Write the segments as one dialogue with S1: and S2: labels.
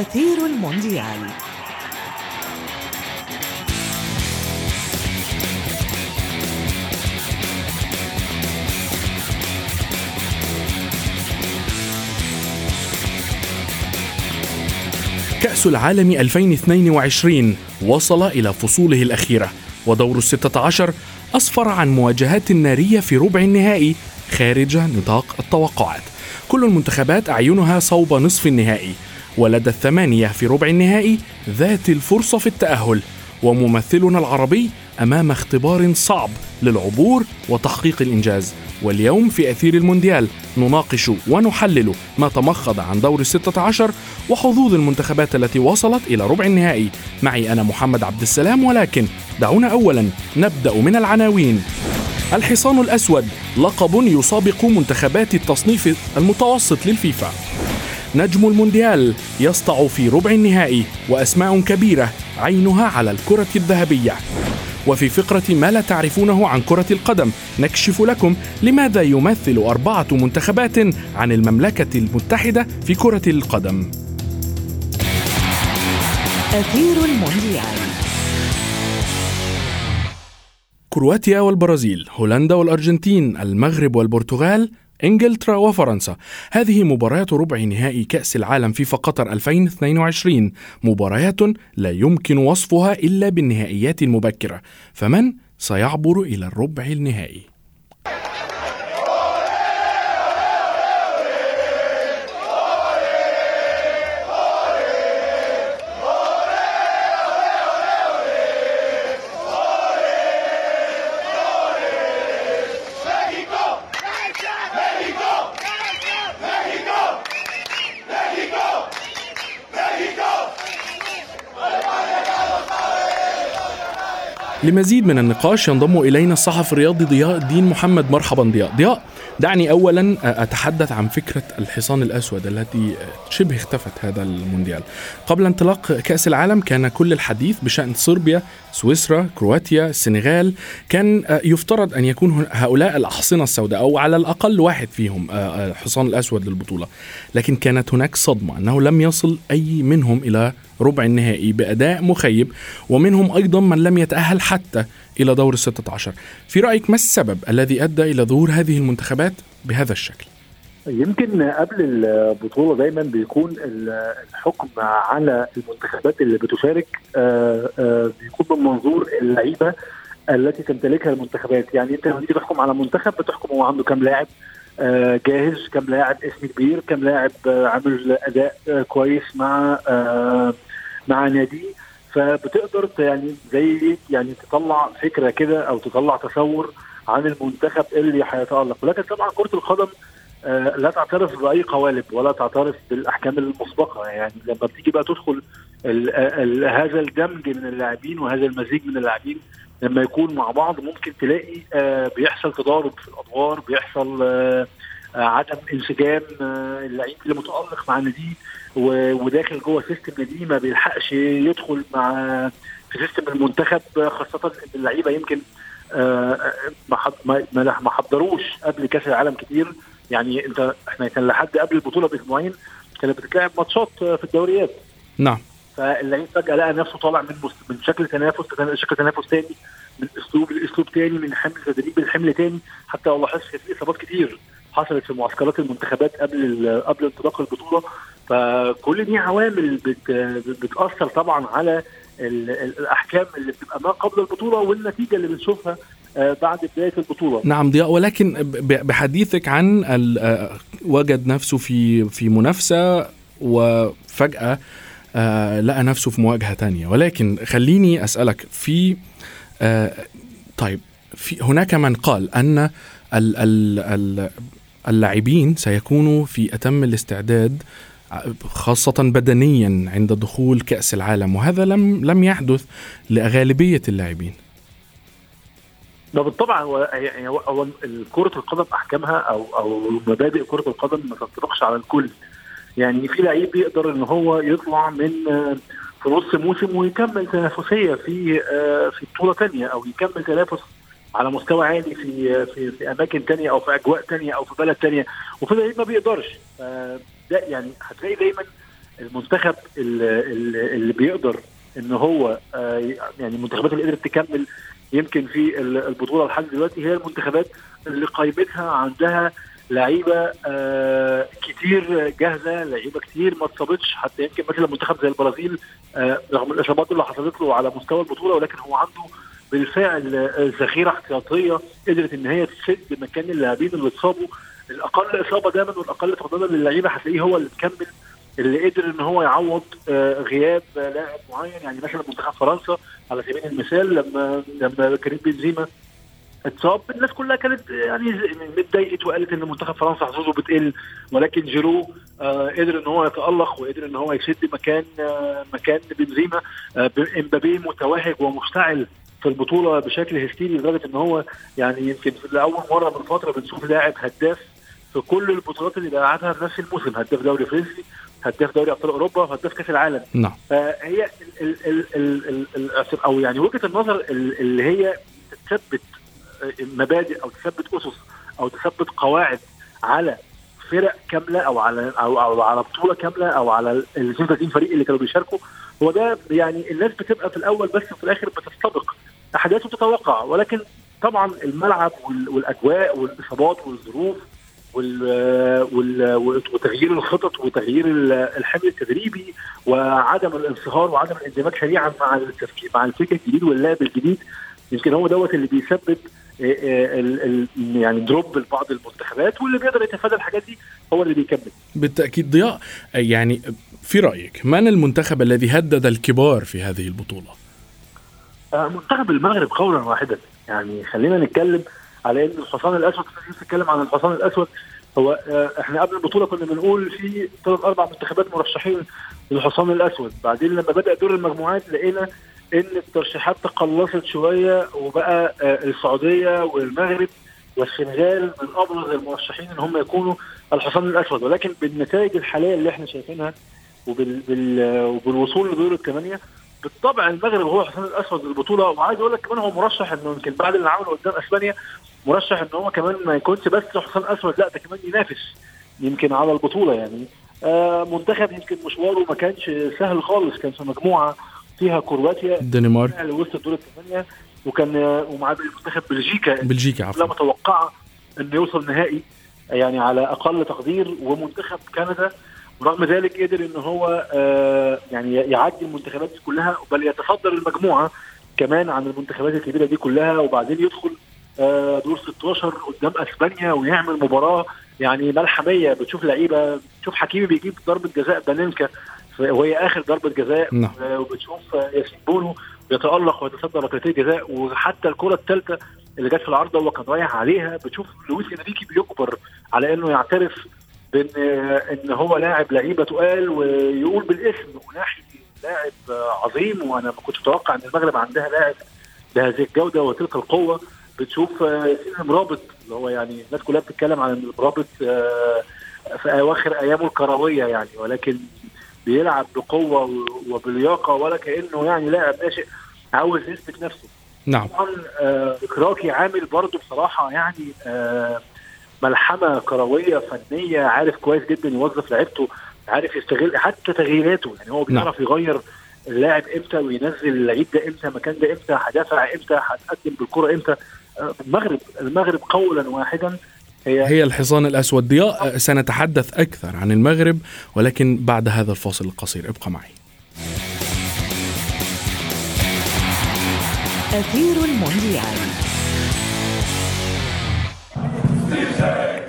S1: أثير المونديال.
S2: كأس العالم 2022 وصل إلى فصوله الأخيرة ودور الستة عشر أسفر عن مواجهات نارية في ربع النهائي خارج نطاق التوقعات. كل المنتخبات أعينها صوب نصف النهائي ولدى الثمانية في ربع النهائي ذات الفرصة في التأهل. وممثلنا العربي أمام اختبار صعب للعبور وتحقيق الإنجاز. واليوم في أثير المونديال نناقش ونحلل ما تمخض عن دور الستة عشر وحظوظ المنتخبات التي وصلت إلى ربع النهائي. معي أنا محمد عبد السلام ولكن دعونا أولا نبدأ من العناوين. الحصان الأسود لقب يسابق منتخبات التصنيف المتوسط للفيفا. نجم المونديال يسطع في ربع النهائي وأسماء كبيرة عينها على الكرة الذهبية. وفي فقرة ما لا تعرفونه عن كرة القدم نكشف لكم لماذا يمثل أربعة منتخبات عن المملكة المتحدة في كرة القدم.
S1: أثير المونديال.
S2: كرواتيا والبرازيل، هولندا والأرجنتين، المغرب والبرتغال، إنجلترا وفرنسا. هذه مباريات ربع نهائي كأس العالم فيفا قطر 2022 مباريات لا يمكن وصفها إلا بالنهائيات المبكرة. فمن سيعبر إلى الربع النهائي؟ لمزيد من النقاش ينضم إلينا الصحفي الرياضي ضياء الدين محمد. مرحبا ضياء. ضياء دعني اولا أتحدث عن فكرة الحصان الأسود التي شبه اختفت هذا المونديال. قبل انطلاق كأس العالم كان كل الحديث بشأن صربيا سويسرا كرواتيا السنغال. كان يفترض أن يكون هؤلاء الأحصنة السوداء أو على الأقل واحد فيهم الحصان الأسود للبطولة. لكن كانت هناك صدمة أنه لم يصل أي منهم إلى ربع النهائي بأداء مخيب ومنهم أيضا من لم يتأهل حتى إلى دور الستة عشر. في رأيك ما السبب الذي أدى إلى ظهور هذه المنتخبات بهذا الشكل؟
S3: يمكن قبل البطولة دايما بيكون الحكم على المنتخبات اللي بتشارك بيكون من منظور اللعيبة التي تمتلكها المنتخبات. يعني أنت لما تيجي تحكم على منتخب بتحكم هو عنده كام لاعب جاهز كم لاعب اسم كبير كم لاعب عامل أداء كويس مع مع ناديه فبتقدر يعني زي يعني تطلع فكرة كده أو تطلع تصور عن المنتخب اللي هيتألق. ولكن طبعا كرة القدم لا تعترف بأي قوالب ولا تعترف بالأحكام المسبقة. يعني لما بتيجي بقى تدخل ال ال هذا الدمج من اللاعبين وهذا المزيج من اللاعبين لما يكون مع بعض ممكن تلاقي آه بيحصل تضارب في الأدوار بيحصل آه آه عدم انسجام اللعيب اللي متألق مع ناديه وداخل جوه system ناديه ما بيلحقش يدخل مع في system المنتخب خاصة إن اللعيبة يمكن ما ما حضروش قبل كأس العالم كتير. يعني أنت إحنا كان لحد قبل البطولة بأسبوعين كانت بتتلعب ماتشات في الدوريات.
S2: نعم.
S3: فاللعيب فجأة لقى نفسه طالع من من شكل تنافس شكل تنافس تاني من اسلوب لاسلوب تاني من حمل تدريب لحمل تاني. حتى لو لاحظت في إصابات كتير. حصلت في معسكرات المنتخبات قبل قبل انطلاق البطولة. فكل دي عوامل بت بتأثر طبعا على الأحكام اللي بتبقى ما قبل البطولة والنتيجة اللي بنشوفها بعد بداية البطولة.
S2: نعم ضياء. ولكن بحديثك عن وجد نفسه في في منافسة وفجأة آه لقى نفسه في مواجهة تانية. ولكن خليني أسألك في آه طيب في هناك من قال أن ال ال ال اللاعبين سيكونوا في أتم الاستعداد خاصة بدنيا عند دخول كأس العالم وهذا لم لم يحدث لغالبية اللاعبين.
S3: بالطبع هو يعني هو كرة القدم أحكامها أو أو مبادئ كرة القدم ما تنطبقش على الكل. يعني في لعيب يقدر إن هو يطلع من في نص موسم ويكمل تنافسية في في بطولة ثانية أو يكمل تنافس على مستوى عالي في في في أماكن ثانية أو في أجواء ثانية أو في بلد ثانية لعيب ما بيقدرش. ده يعني هتلاقي دايما المنتخب اللي, اللي بيقدر إن هو آه، يعني المنتخبات اللي قدرت تكمل يمكن في البطولة لحد دلوقتي هي المنتخبات اللي قائمتها عندها لعيبة آه كتير جاهزة لعيبة كتير ما اتصابتش. حتى يمكن مثلا منتخب زي البرازيل آه رغم الإصابات اللي حصلت له على مستوى البطولة ولكن هو عنده بالفعل ذخيرة احتياطية قدرت إن هي تسد مكان اللاعبين اللي اتصابوا الأقل إصابة دايما والأقل فقدانا للعيبة هتلاقيه هو اللي مكمل اللي قدر إن هو يعوض آه، غياب لاعب معين يعني مثلا منتخب فرنسا على سبيل المثال لما لما كريم بنزيما اتصاب الناس كلها كانت يعني متضايقت وقالت إن منتخب فرنسا حظوظه بتقل ولكن جيرو آه قدر إن هو يتألق وقدر إن هو يسد مكان آه مكان بنزيما. آه إمبابي متوهج ومشتعل في البطولة بشكل هستيري لدرجة إن هو يعني يمكن لأول مرة من فترة بنشوف لاعب هداف في كل البطولات اللي لعبها في نفس الموسم. هداف دوري فرنسي هداف دوري أبطال أوروبا وهداف كأس العالم.
S2: نعم.
S3: فهي ال ال ال ال أو يعني وجهة النظر اللي هي تثبت مبادئ أو تثبت أسس أو تثبت قواعد على فرق كاملة أو على أو, أو على بطولة كاملة أو على ال 32 فريق اللي كانوا بيشاركوا هو ده يعني الناس بتبقى في الأول بس وفي الآخر بتستبق احداث وتتوقع ولكن طبعا الملعب والأجواء والإصابات والظروف وتغيير الخطط وتغيير الحمل التدريبي وعدم الانصهار وعدم الاندماج سريعا مع التفكير مع الفكر الجديد واللعب الجديد. يمكن هو دوت اللي بيسبب يعني دروب لبعض المنتخبات واللي بيقدر يتفادى الحاجات دي هو اللي بيكمل.
S2: بالتأكيد ضياء. يعني في رأيك من المنتخب الذي هدد الكبار في هذه البطولة؟
S3: آه، منتخب المغرب قولا واحدا. يعني خلينا نتكلم على إن الحصان الأسود نتكلم عن الحصان الأسود. هو إحنا قبل البطولة كنا بنقول في ثلاث أربع منتخبات مرشحين للحصان الأسود. بعدين لما بدأ دور المجموعات لقينا إن الترشيحات تقلصت شوية وبقى آه، السعودية والمغرب والسنغال من أبرز المرشحين إن هم يكونوا الحصان الأسود. ولكن بالنتائج الحالية اللي إحنا شايفينها وبال بال وبالوصول لدور الثمانيه بالطبع المغرب هو الحصان الأسود للبطوله وعايز أقول لك كمان هو مرشح إنه يمكن بعد اللي عمله قدام أسبانيا مرشح إن هو كمان ما يكونش بس حصان اسود لا ده كمان ينافس يمكن على البطولة يعني. آه منتخب يمكن مشواره ما كانش سهل خالص كان في مجموعة فيها كرواتيا
S2: الدنمارك
S3: اللي وصلت دور الثمانيه وكان ومعاه منتخب بلجيكا.
S2: بلجيكا عفوا.
S3: لا متوقعة إنه يوصل نهائي يعني على أقل تقدير. ومنتخب كندا ورغم ذلك قدر إن هو آه يعني يعدي المنتخبات دي كلها بل يتصدر المجموعة كمان عن المنتخبات الكبيرة دي كلها وبعدين يدخل آه دور 16 قدام أسبانيا ويعمل مباراة يعني ملحمية بتشوف لعيبة بتشوف حكيمي بيجيب ضربة جزاء بانينكا وهي آخر ضربة جزاء
S2: نعم.
S3: وبتشوف ياسين بونو بيتالق ويتصدى ركلتين جزاء وحتى الكرة الثالثة اللي جت في العارضة هو كان رايح عليها بتشوف لويس إنريكي بيجبر على إنه يعترف بان إن هو لاعب لعيبة تقال ويقول بالاسم وناحي لاعب عظيم وأنا ما كنتش متوقع إن المغرب عندها لاعب بهذه الجودة وتلك القوة. بتشوف ياسين مرابط اللي هو يعني الناس كلها بتتكلم عن المرابط آه، في أواخر أيامه الكروية يعني ولكن بيلعب بقوة وبلياقة ولا كأنه يعني لاعب ناشئ عاوز يثبت نفسه.
S2: نعم.
S3: طبعا آه كراكي عامل برضه بصراحة يعني آه ملحمة كروية فنية عارف كويس جدا يوظف لعيبته عارف يستغل حتى تغييراته. يعني هو بيعرف نعم. يغير اللاعب إمتى وينزل اللعيب ده إمتى المكان ده إمتى هدافع إمتى هتقدم بالكرة إمتى. المغرب المغرب قولا واحدا
S2: هي هي الحصان الأسود. ضياء سنتحدث أكثر عن المغرب ولكن بعد هذا الفاصل القصير. ابقى معي.
S1: أثير المونديال. Music!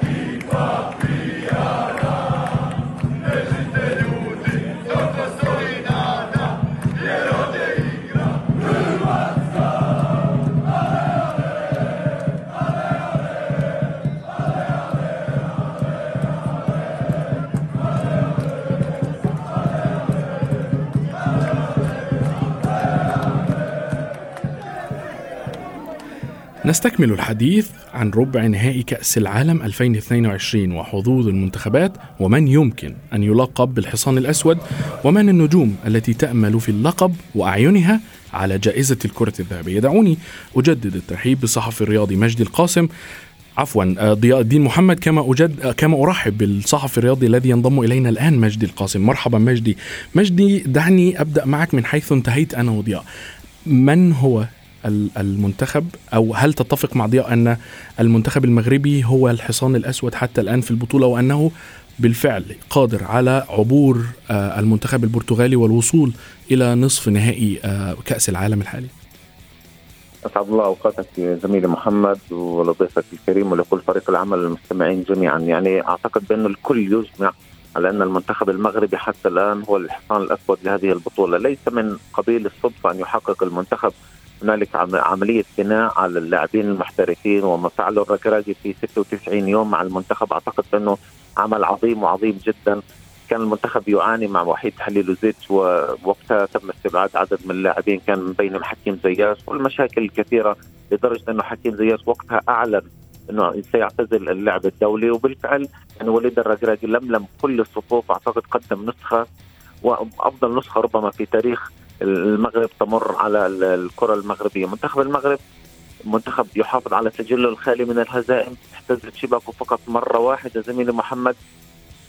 S2: نستكمل الحديث عن ربع نهائي كأس العالم 2022 وحظوظ المنتخبات ومن يمكن أن يلقب بالحصان الأسود ومن النجوم التي تأمل في اللقب وأعينها على جائزة الكرة الذهبية. دعوني أجدد الترحيب بالصحفي الرياضي مجدي القاسم. عفوا ضياء الدين محمد كما أجد كما أرحب بالصحفي الرياضي الذي ينضم إلينا الآن مجدي القاسم. مرحبا مجدي. مجدي دعني أبدأ معك من حيث انتهيت أنا وضياء. من هو المنتخب أو هل تتفق مع ضياء أن المنتخب المغربي هو الحصان الأسود حتى الآن في البطولة وأنه بالفعل قادر على عبور آه، المنتخب البرتغالي والوصول إلى نصف نهائي آه، كأس العالم الحالي؟
S4: أسعد الله أوقاتك زميلي محمد ولضيفك الكريم ولكل فريق العمل المستمعين جميعا يعني أعتقد بأن الكل يجمع على أن المنتخب المغربي حتى الآن هو الحصان الأسود لهذه البطولة، ليس من قبيل الصدفة أن يحقق المنتخب هنالك عملية بناء على اللاعبين المحترفين وما فعله الركراجي في 96 يوم مع المنتخب. أعتقد أنه عمل عظيم وعظيم جدا. كان المنتخب يعاني مع وحيد حليلوزيتش ووقتها تم استبعاد عدد من اللاعبين. كان من بينهم حكيم زياش والمشاكل الكثيرة لدرجة أنه حكيم زياش وقتها أعلن أنه سيعتزل اللعب الدولي وبالفعل يعني وليد الركراجي لملم كل الصفوف. أعتقد قدم نسخة وأفضل نسخة ربما في تاريخ المغرب تمر على الكرة المغربية. منتخب المغرب منتخب يحافظ على سجله الخالي من الهزائم. احتزت شباكه فقط مرة واحدة زميلي محمد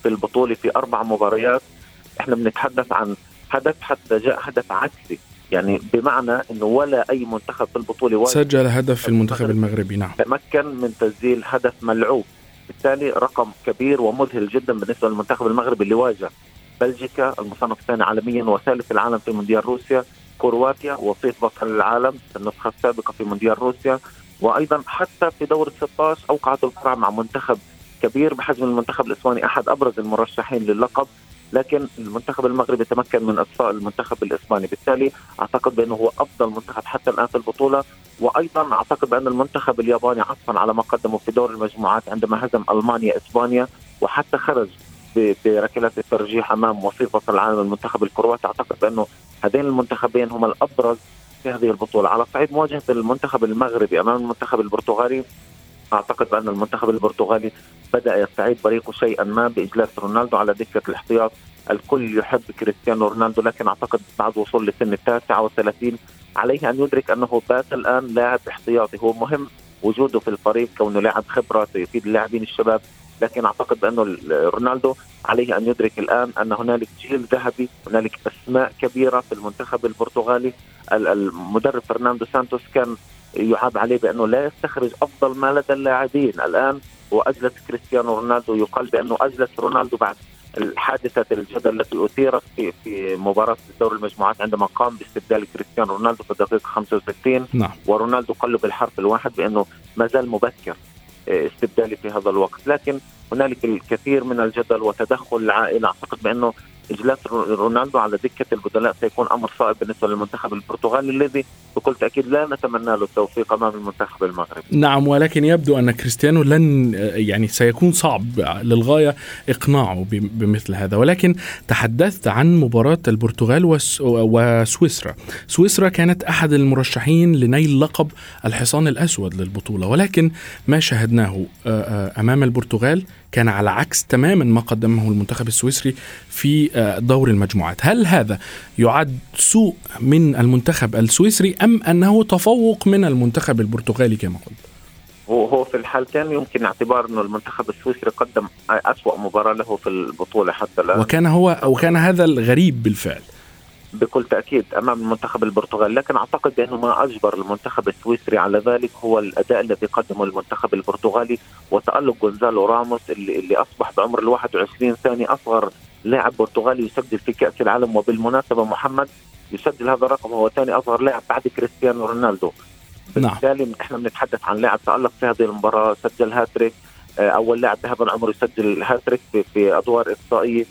S4: في البطولة في أربع مباريات. إحنا بنتحدث عن حدث حتى جاء حدث عكسي. يعني بمعنى إنه ولا أي منتخب في البطولة
S2: سجل هدف في المنتخب المغربي نعم.
S4: تمكن من تسجيل هدف ملعوب. بالتالي رقم كبير ومذهل جدا بالنسبة للمنتخب المغربي اللي واجه بلجيكا المصنف الثاني عالميا وثالث العالم في مونديال روسيا كرواتيا وصيف بطل العالم النسخة السابقة في مونديال روسيا. وأيضا حتى في دور 16 اوقعت القرعه مع منتخب كبير بحجم المنتخب الإسباني أحد أبرز المرشحين للقب. لكن المنتخب المغربي تمكن من إطفاء المنتخب الإسباني. بالتالي أعتقد بأنه هو أفضل منتخب حتى الآن في البطولة. وأيضا أعتقد بأن المنتخب الياباني عطفا على ما قدمه في دور المجموعات عندما هزم المانيا اسبانيا وحتى خرج بركلات الترجيح أمام وصيف بطل العالم المنتخب الكرواتي. أعتقد بانه هذين المنتخبين هما الأبرز في هذه البطولة. على صعيد مواجهة المنتخب المغربي أمام المنتخب البرتغالي أعتقد بان المنتخب البرتغالي بدأ يستعيد بريقه شيئا ما بإجلاس رونالدو على دكه الاحتياط. الكل يحب كريستيانو رونالدو لكن أعتقد بعد وصول لسن التاسعه والثلاثين عليه أن يدرك أنه بات الآن لاعب احتياطي. هو مهم وجوده في الفريق كونه لاعب خبرة يفيد اللاعبين الشباب لكن أعتقد بأنه رونالدو عليه أن يدرك الآن أن هنالك جيل ذهبي هنالك أسماء كبيرة في المنتخب البرتغالي. المدرب فرناندو سانتوس كان يعاب عليه بأنه لا يستخرج أفضل ما لدى اللاعبين. الآن واجلس كريستيانو رونالدو يقال بأنه اجلس رونالدو بعد الحادثة الجدل التي أثيرت في في مباراة دور المجموعات عندما قام باستبدال كريستيانو رونالدو في الدقيقة 65 نعم. ورونالدو قال له بالحرف الواحد بأنه ما زال مبكر. استبدالي في هذا الوقت. لكن هنالك الكثير من الجدل وتدخل العائلة. أعتقد بأنه إجلاس رونالدو على دكة البدلاء سيكون أمر صعب بالنسبة للمنتخب البرتغالي الذي بكل تأكيد لا نتمنى له التوفيق أمام المنتخب المغربي.
S2: نعم ولكن يبدو أن كريستيانو لن يعني سيكون صعب للغاية إقناعه بمثل هذا ولكن تحدثت عن مباراة البرتغال وسويسرا. سويسرا كانت أحد المرشحين لنيل لقب الحصان الأسود للبطولة ولكن ما شاهدناه أمام البرتغال كان على عكس تماما ما قدمه المنتخب السويسري في آه، دور المجموعات. هل هذا يعد سوء من المنتخب السويسري أم أنه تفوق من المنتخب البرتغالي كما قلت؟
S4: هو في الحالتين يمكن اعتبار انه المنتخب السويسري قدم أسوأ مباراة له في البطولة حتى الآن.
S2: وكان هو وكان هذا الغريب بالفعل.
S4: بكل تأكيد أمام المنتخب البرتغالي لكن أعتقد بأنه ما أجبر المنتخب السويسري على ذلك هو الأداء الذي قدمه المنتخب البرتغالي وتألق جونزالو راموس اللي, اللي أصبح بعمر ال 21 سنه أصغر لاعب برتغالي يسجل في كأس العالم وبالمناسبة محمد يسجل هذا الرقم هو ثاني أصغر لاعب بعد كريستيانو رونالدو. نعم. بالتالي إحنا بنتحدث عن لاعب تألق في هذه المباراة سجل هاتريك آه، أول لاعب بهذا العمر يسجل هاتريك في ادوار إقصائية.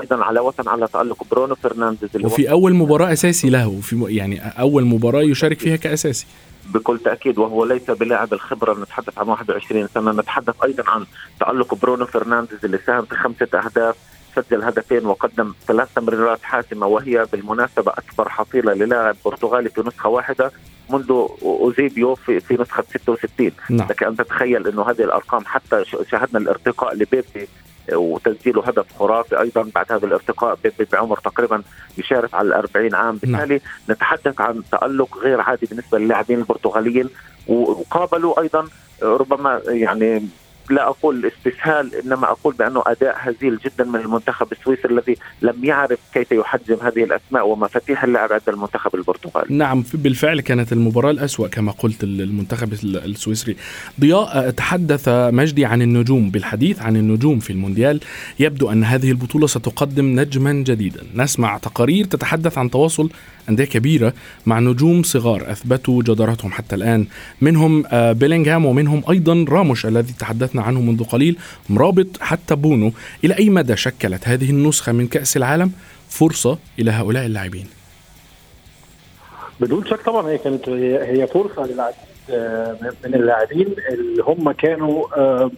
S4: أيضا علاوة على تألق برونو فرنانديز
S2: اللي وفي أول مباراة أساسي له في يعني أول مباراة يشارك فيها كأساسي
S4: بكل تأكيد وهو ليس بلاعب الخبرة نتحدث عن 21 سنة نتحدث أيضا عن تألق برونو فرنانديز اللي ساهم في خمسة أهداف سجل هدفين وقدم ثلاث تمريرات حاسمة وهي بالمناسبة أكبر حصيلة للاعب برتغالي في نسخة واحدة منذ أوزيبيو في, في نسخة 66 نعم. لك أن تتخيل إنه هذه الأرقام حتى شاهدنا الارتقاء لبيبي وتسجيله هدف خرافي أيضا بعد هذا الارتقاء بعمر تقريبا يشارف على 40 عام نعم. بالتالي نتحدث عن تألق غير عادي بالنسبة للاعبين البرتغاليين وقابلوا أيضا ربما يعني لا أقول استسهال إنما أقول بأنه أداء هزيل جدا من المنتخب السويسري الذي لم يعرف كيف يحجم هذه الأسماء ومفاتيح اللعب عند المنتخب البرتغالي.
S2: نعم بالفعل كانت المباراة الأسوأ كما قلت المنتخب السويسري. ضياء تحدث مجدي عن النجوم بالحديث عن النجوم في المونديال يبدو أن هذه البطولة ستقدم نجما جديدا. نسمع تقارير تتحدث عن تواصل أندية كبيرة مع نجوم صغار أثبتوا جدارتهم حتى الآن منهم بيلينغهام ومنهم أيضا راموش الذي تحدثنا عنه منذ قليل مرابط حتى بونو إلى أي مدى شكلت هذه النسخة من كأس العالم؟ فرصة إلى هؤلاء اللاعبين.
S3: بدون شك طبعا هي كانت هي فرصة آه، من اللاعبين اللي هم كانوا آه،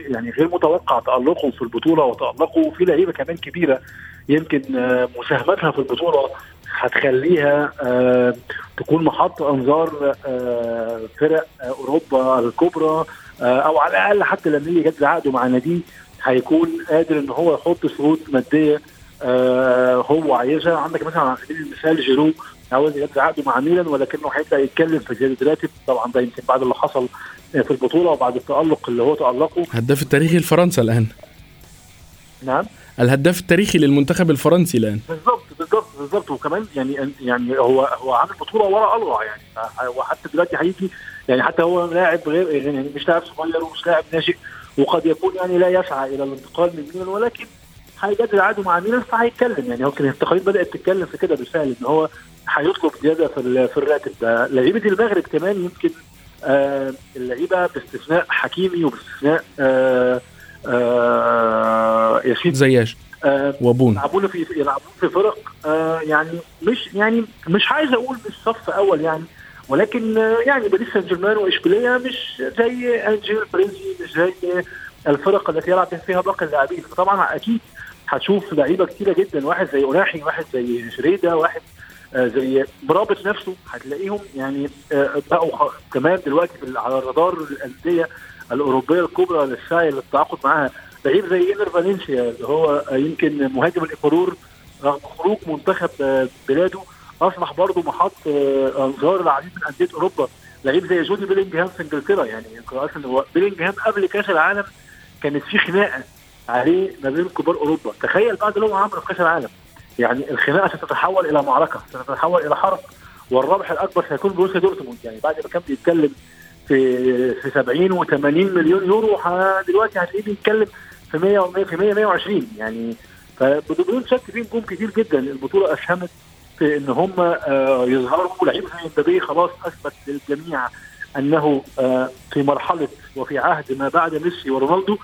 S3: يعني غير متوقع تألقهم في البطولة وتألقوا في لعيبة كمان كبيرة يمكن مساهمتها في البطولة هتخليها آه تكون محط أنظار آه فرق آه أوروبا الكبرى آه أو على الأقل حتى لما يجي يجدد عقده مع ناديه هيكون قادر إن هو يحط شروط مادية آه هو عايزها. عندك مثلا على سبيل المثال جيرو عاوز يجدد عقده مع ميلان ولكنه هيبدأ يتكلم في زياده راتب طبعا ده يمكن بعد اللي حصل في البطولة وبعد التألق اللي هو تألقه.
S2: هداف التاريخي لفرنسا الآن.
S3: نعم.
S2: الهداف التاريخي للمنتخب الفرنسي الآن.
S3: بالظبط بالظبط بالظبط وكمان يعني يعني هو هو عامل بطولة ورا اروع يعني. وحتى دلوقتي هيجي يعني حتى هو لاعب غير يعني مش لاعب صغير ومش لاعب ناشئ وقد يكون يعني لا يسعى إلى الانتقال من ميلان ولكن هيجدد عقده مع ميلان فهيتكلم يعني. يمكن التقارير بدأت تتكلم في كده بالفعل إن هو هيطلب زيادة في في الراتب. ده لعيبة المغرب كمان يمكن آه اللعيبة باستثناء حكيمي وباستثناء آه آه ياسين
S2: زياش. آه وبون
S3: يلعبون في يلعبون في فرق آه يعني مش يعني مش عايز أقول مش صف اول يعني ولكن آه يعني باريس سان جيرمان واشبيليه مش زي انجيل برينزي مش زي الفرق التي يلعب فيها باقي اللاعبين. فطبعا أكيد هتشوف لعيبة كتيرة جدا واحد زي أوناحي واحد زي شريدة واحد زي برابط نفسه هتلاقيهم يعني بقوا كمان دلوقتي على رادار الأندية الأوروبية الكبرى للسعي للتعاقد معاها. لعيب زي اينر فالنسيا اللي هو يمكن مهاجم الإيكوادور رغم خروج منتخب بلاده أصبح برضه محط انظار العديد من أندية أوروبا. لعيب زي جود بيلينجهام في إنجلترا يعني أصلا بيلينجهام قبل كأس العالم كانت في خناقة عليه ما بين كبار أوروبا. تخيل بعد اللي هو عمله في كأس العالم. يعني الخناقة ستتحول إلى معركة ستتحول إلى حرب والربح الأكبر سيكون بروسيا دورتموند. يعني بعد ما كان بيتكلم في في 70 و80 مليون يورو دلوقتي هتلاقيه بيتكلم في 100 و100 في 100 120 يعني. فبدون شك في نجوم كتير جدا. البطولة أسهمت في إن هم يظهروا لعيب زي امبابي خلاص أثبت للجميع أنه في مرحلة وفي عهد ما بعد ميسي ورونالدو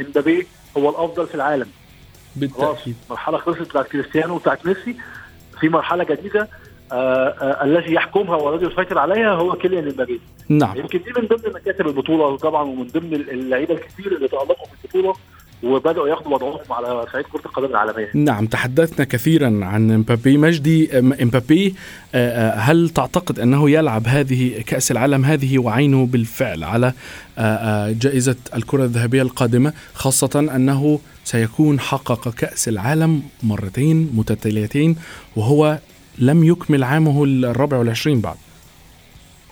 S3: امبابي هو الأفضل في العالم.
S2: بالتأكيد.
S3: مرحلة خلصت بتاعت كريستيانو وبتاعت ميسي. في مرحلة جديدة آه آه الذي يحكمها والذي يسيطر عليها هو كيليان امبابي
S2: نعم.
S3: يمكن دي من ضمن مكاسب البطولة طبعا ومن ضمن اللعيبة الكثير اللي تألقوا في البطولة وبدأوا ياخذوا وضعهم على صعيد كرة القدم العالمية.
S2: نعم تحدثنا كثيرا عن امبابي مجدي امبابي هل تعتقد أنه يلعب هذه كأس العالم هذه وعينه بالفعل على جائزة الكرة الذهبية القادمة خاصة أنه سيكون حقق كأس العالم مرتين متتاليتين وهو لم يكمل عامه الرابع والعشرين بعد.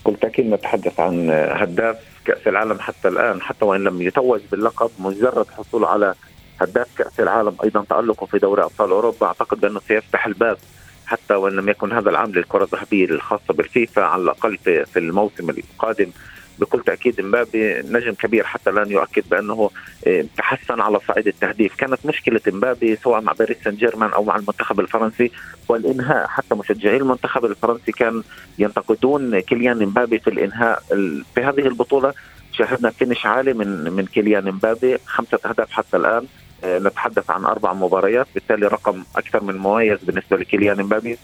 S4: بالتأكيد نتحدث عن هداف كأس العالم حتى الآن حتى وإن لم يتوج باللقب مجرد حصوله على هداف كأس العالم أيضا تألقه في دوري أبطال أوروبا. أعتقد بأنه سيفتح الباب حتى وإن لم يكن هذا العام للكرة الذهبية الخاصة بالفيفا على الأقل في الموسم القادم. بكل تأكيد امبابي نجم كبير حتى الآن يؤكد بأنه تحسن على صعيد التهديف، كانت مشكلة امبابي سواء مع باريس سان جيرمان أو مع المنتخب الفرنسي والإنهاء حتى مشجعي المنتخب الفرنسي كان ينتقدون كيليان امبابي في الإنهاء في هذه البطولة. شاهدنا فينش عالي من من كيليان امبابي خمسة أهداف حتى الآن نتحدث عن أربع مباريات بالتالي رقم أكثر من مميز بالنسبة لكيليان امبابي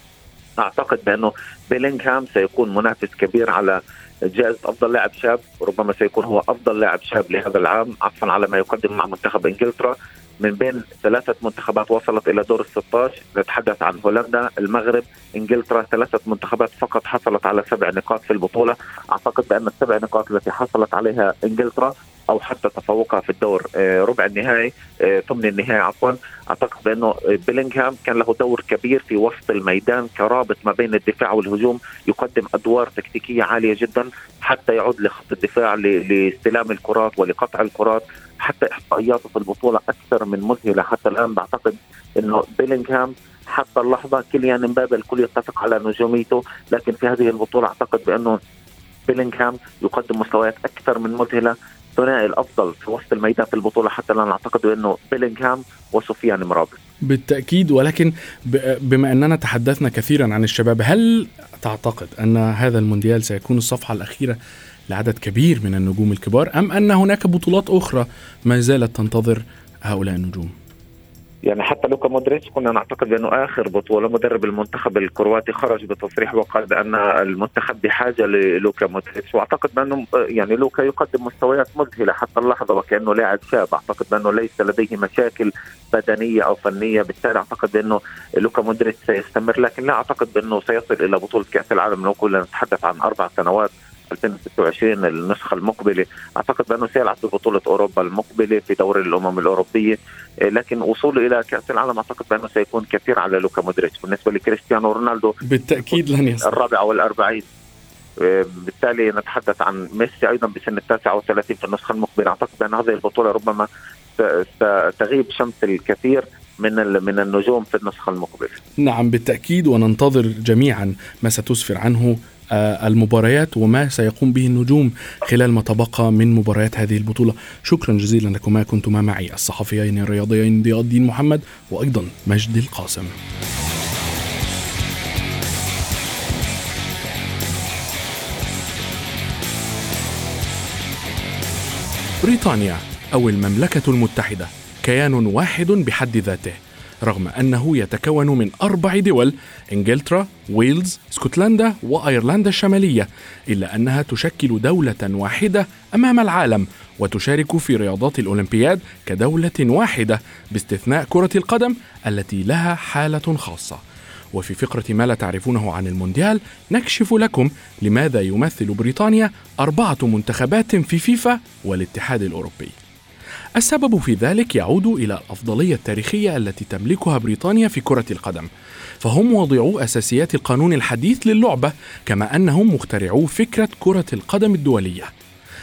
S4: اعتقد بأنه بيلينغهام سيكون منافس كبير على جائزة أفضل لاعب شاب وربما سيكون هو أفضل لاعب شاب لهذا العام عفوا على ما يقدم مع منتخب إنجلترا. من بين ثلاثة منتخبات وصلت إلى دور ال 16 نتحدث عن هولندا المغرب إنجلترا. ثلاثة منتخبات فقط حصلت على سبع نقاط في البطولة. أعتقد بأن السبع نقاط التي حصلت عليها إنجلترا أو حتى تفوقها في الدور. آه، ربع النهائي آه، ثمن النهائي عفوا. أعتقد بأنه بيلينغهام كان له دور كبير في وسط الميدان كرابط ما بين الدفاع والهجوم يقدم أدوار تكتيكية عالية جدا حتى يعود لخط الدفاع لاستلام الكرات ولقطع الكرات حتى إحصائياته في البطولة أكثر من مذهلة حتى الآن. بعتقد إنه بيلينغهام حتى اللحظة كيليان امبابي الكل يتفق على نجوميته لكن في هذه البطولة أعتقد بأنه بيلينغهام يقدم مستويات أكثر من مذهلة. الثنائي الأفضل في وسط الميدان في البطولة حتى الآن أعتقد إنه بيلينغهام وسفيان مرابط.
S2: بالتأكيد ولكن بما أننا تحدثنا كثيرا عن الشباب هل تعتقد أن هذا المونديال سيكون الصفحة الأخيرة لعدد كبير من النجوم الكبار أم أن هناك بطولات أخرى ما زالت تنتظر هؤلاء النجوم؟
S4: يعني حتى لوكا مودريتش كنا نعتقد بانه آخر بطولة مدرب المنتخب الكرواتي خرج بتصريح وقال بأن المنتخب بحاجة للوكا مودريتش. وأعتقد بأنه يعني لوكا يقدم مستويات مذهلة حتى اللحظة وكأنه لاعب شاب. أعتقد بأنه ليس لديه مشاكل بدنية أو فنية. بالتالي أعتقد بأنه لوكا مودريتش سيستمر. لكن لا أعتقد بأنه سيصل إلى بطولة كأس العالم. لو كنا نتحدث عن أربع سنوات 2026 النسخة المقبلة. أعتقد بأنه سيلعب في بطولة أوروبا المقبلة في دوري الأمم الأوروبية. إيه، لكن وصوله إلى كأس العالم أعتقد بأنه سيكون كثير على لوكا مودريتش. بالنسبة لكريستيانو رونالدو
S2: بالتأكيد لن يصل.
S4: الرابع والأربعين. إيه، بالتالي نتحدث عن ميسي أيضا بسن التاسعه والثلاثين في النسخة المقبلة. أعتقد بأن هذه البطولة ربما ستغيب شمس الكثير من من النجوم في النسخة المقبلة.
S2: نعم بالتأكيد وننتظر جميعا ما ستسفر عنه المباريات وما سيقوم به النجوم خلال ما تبقى من مباريات هذه البطولة. شكرا جزيلا لكما كنتما معي الصحفيين الرياضيين ضياء الدين محمد وأيضا مجد القاسم. بريطانيا أو المملكة المتحدة كيان واحد بحد ذاته. رغم أنه يتكون من أربع دول إنجلترا، ويلز، اسكتلندا وأيرلندا الشمالية إلا أنها تشكل دولة واحدة أمام العالم وتشارك في رياضات الأولمبياد كدولة واحدة باستثناء كرة القدم التي لها حالة خاصة. وفي فقرة ما لا تعرفونه عن المونديال نكشف لكم لماذا يمثل بريطانيا أربعة منتخبات في فيفا والاتحاد الأوروبي. السبب في ذلك يعود إلى الأفضلية التاريخية التي تملكها بريطانيا في كرة القدم. فهم واضعو أساسيات القانون الحديث للعبة كما أنهم مخترعو فكرة كرة القدم الدولية.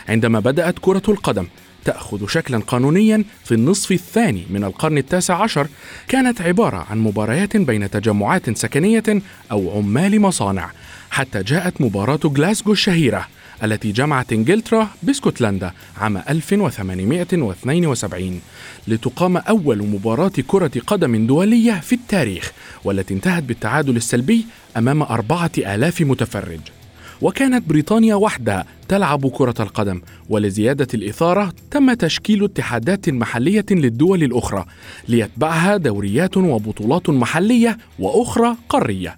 S2: عندما بدأت كرة القدم تأخذ شكلا قانونيا في النصف الثاني من القرن التاسع عشر كانت عبارة عن مباريات بين تجمعات سكنية أو عمال مصانع حتى جاءت مباراة غلاسكو الشهيرة. التي جمعت إنجلترا بإسكتلندا عام 1872 لتقام أول مباراة كرة قدم دولية في التاريخ والتي انتهت بالتعادل السلبي أمام أربعة آلاف متفرج. وكانت بريطانيا وحدها تلعب كرة القدم ولزيادة الإثارة تم تشكيل اتحادات محلية للدول الأخرى ليتبعها دوريات وبطولات محلية وأخرى قارية.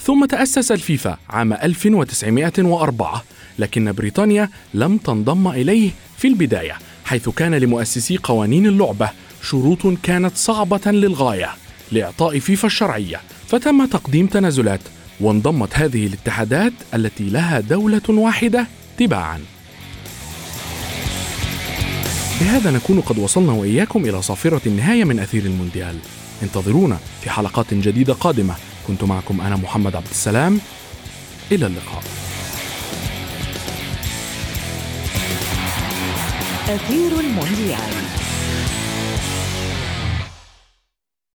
S2: ثم تأسس الفيفا عام 1904 لكن بريطانيا لم تنضم إليه في البداية حيث كان لمؤسسي قوانين اللعبة شروط كانت صعبة للغاية لإعطاء فيفا الشرعية فتم تقديم تنازلات وانضمت هذه الاتحادات التي لها دولة واحدة تباعا. بهذا نكون قد وصلنا وإياكم إلى صافرة النهاية من أثير المونديال. انتظرونا في حلقات جديدة قادمة. كنت معكم أنا محمد عبد السلام. إلى اللقاء.
S1: أثير المونديال.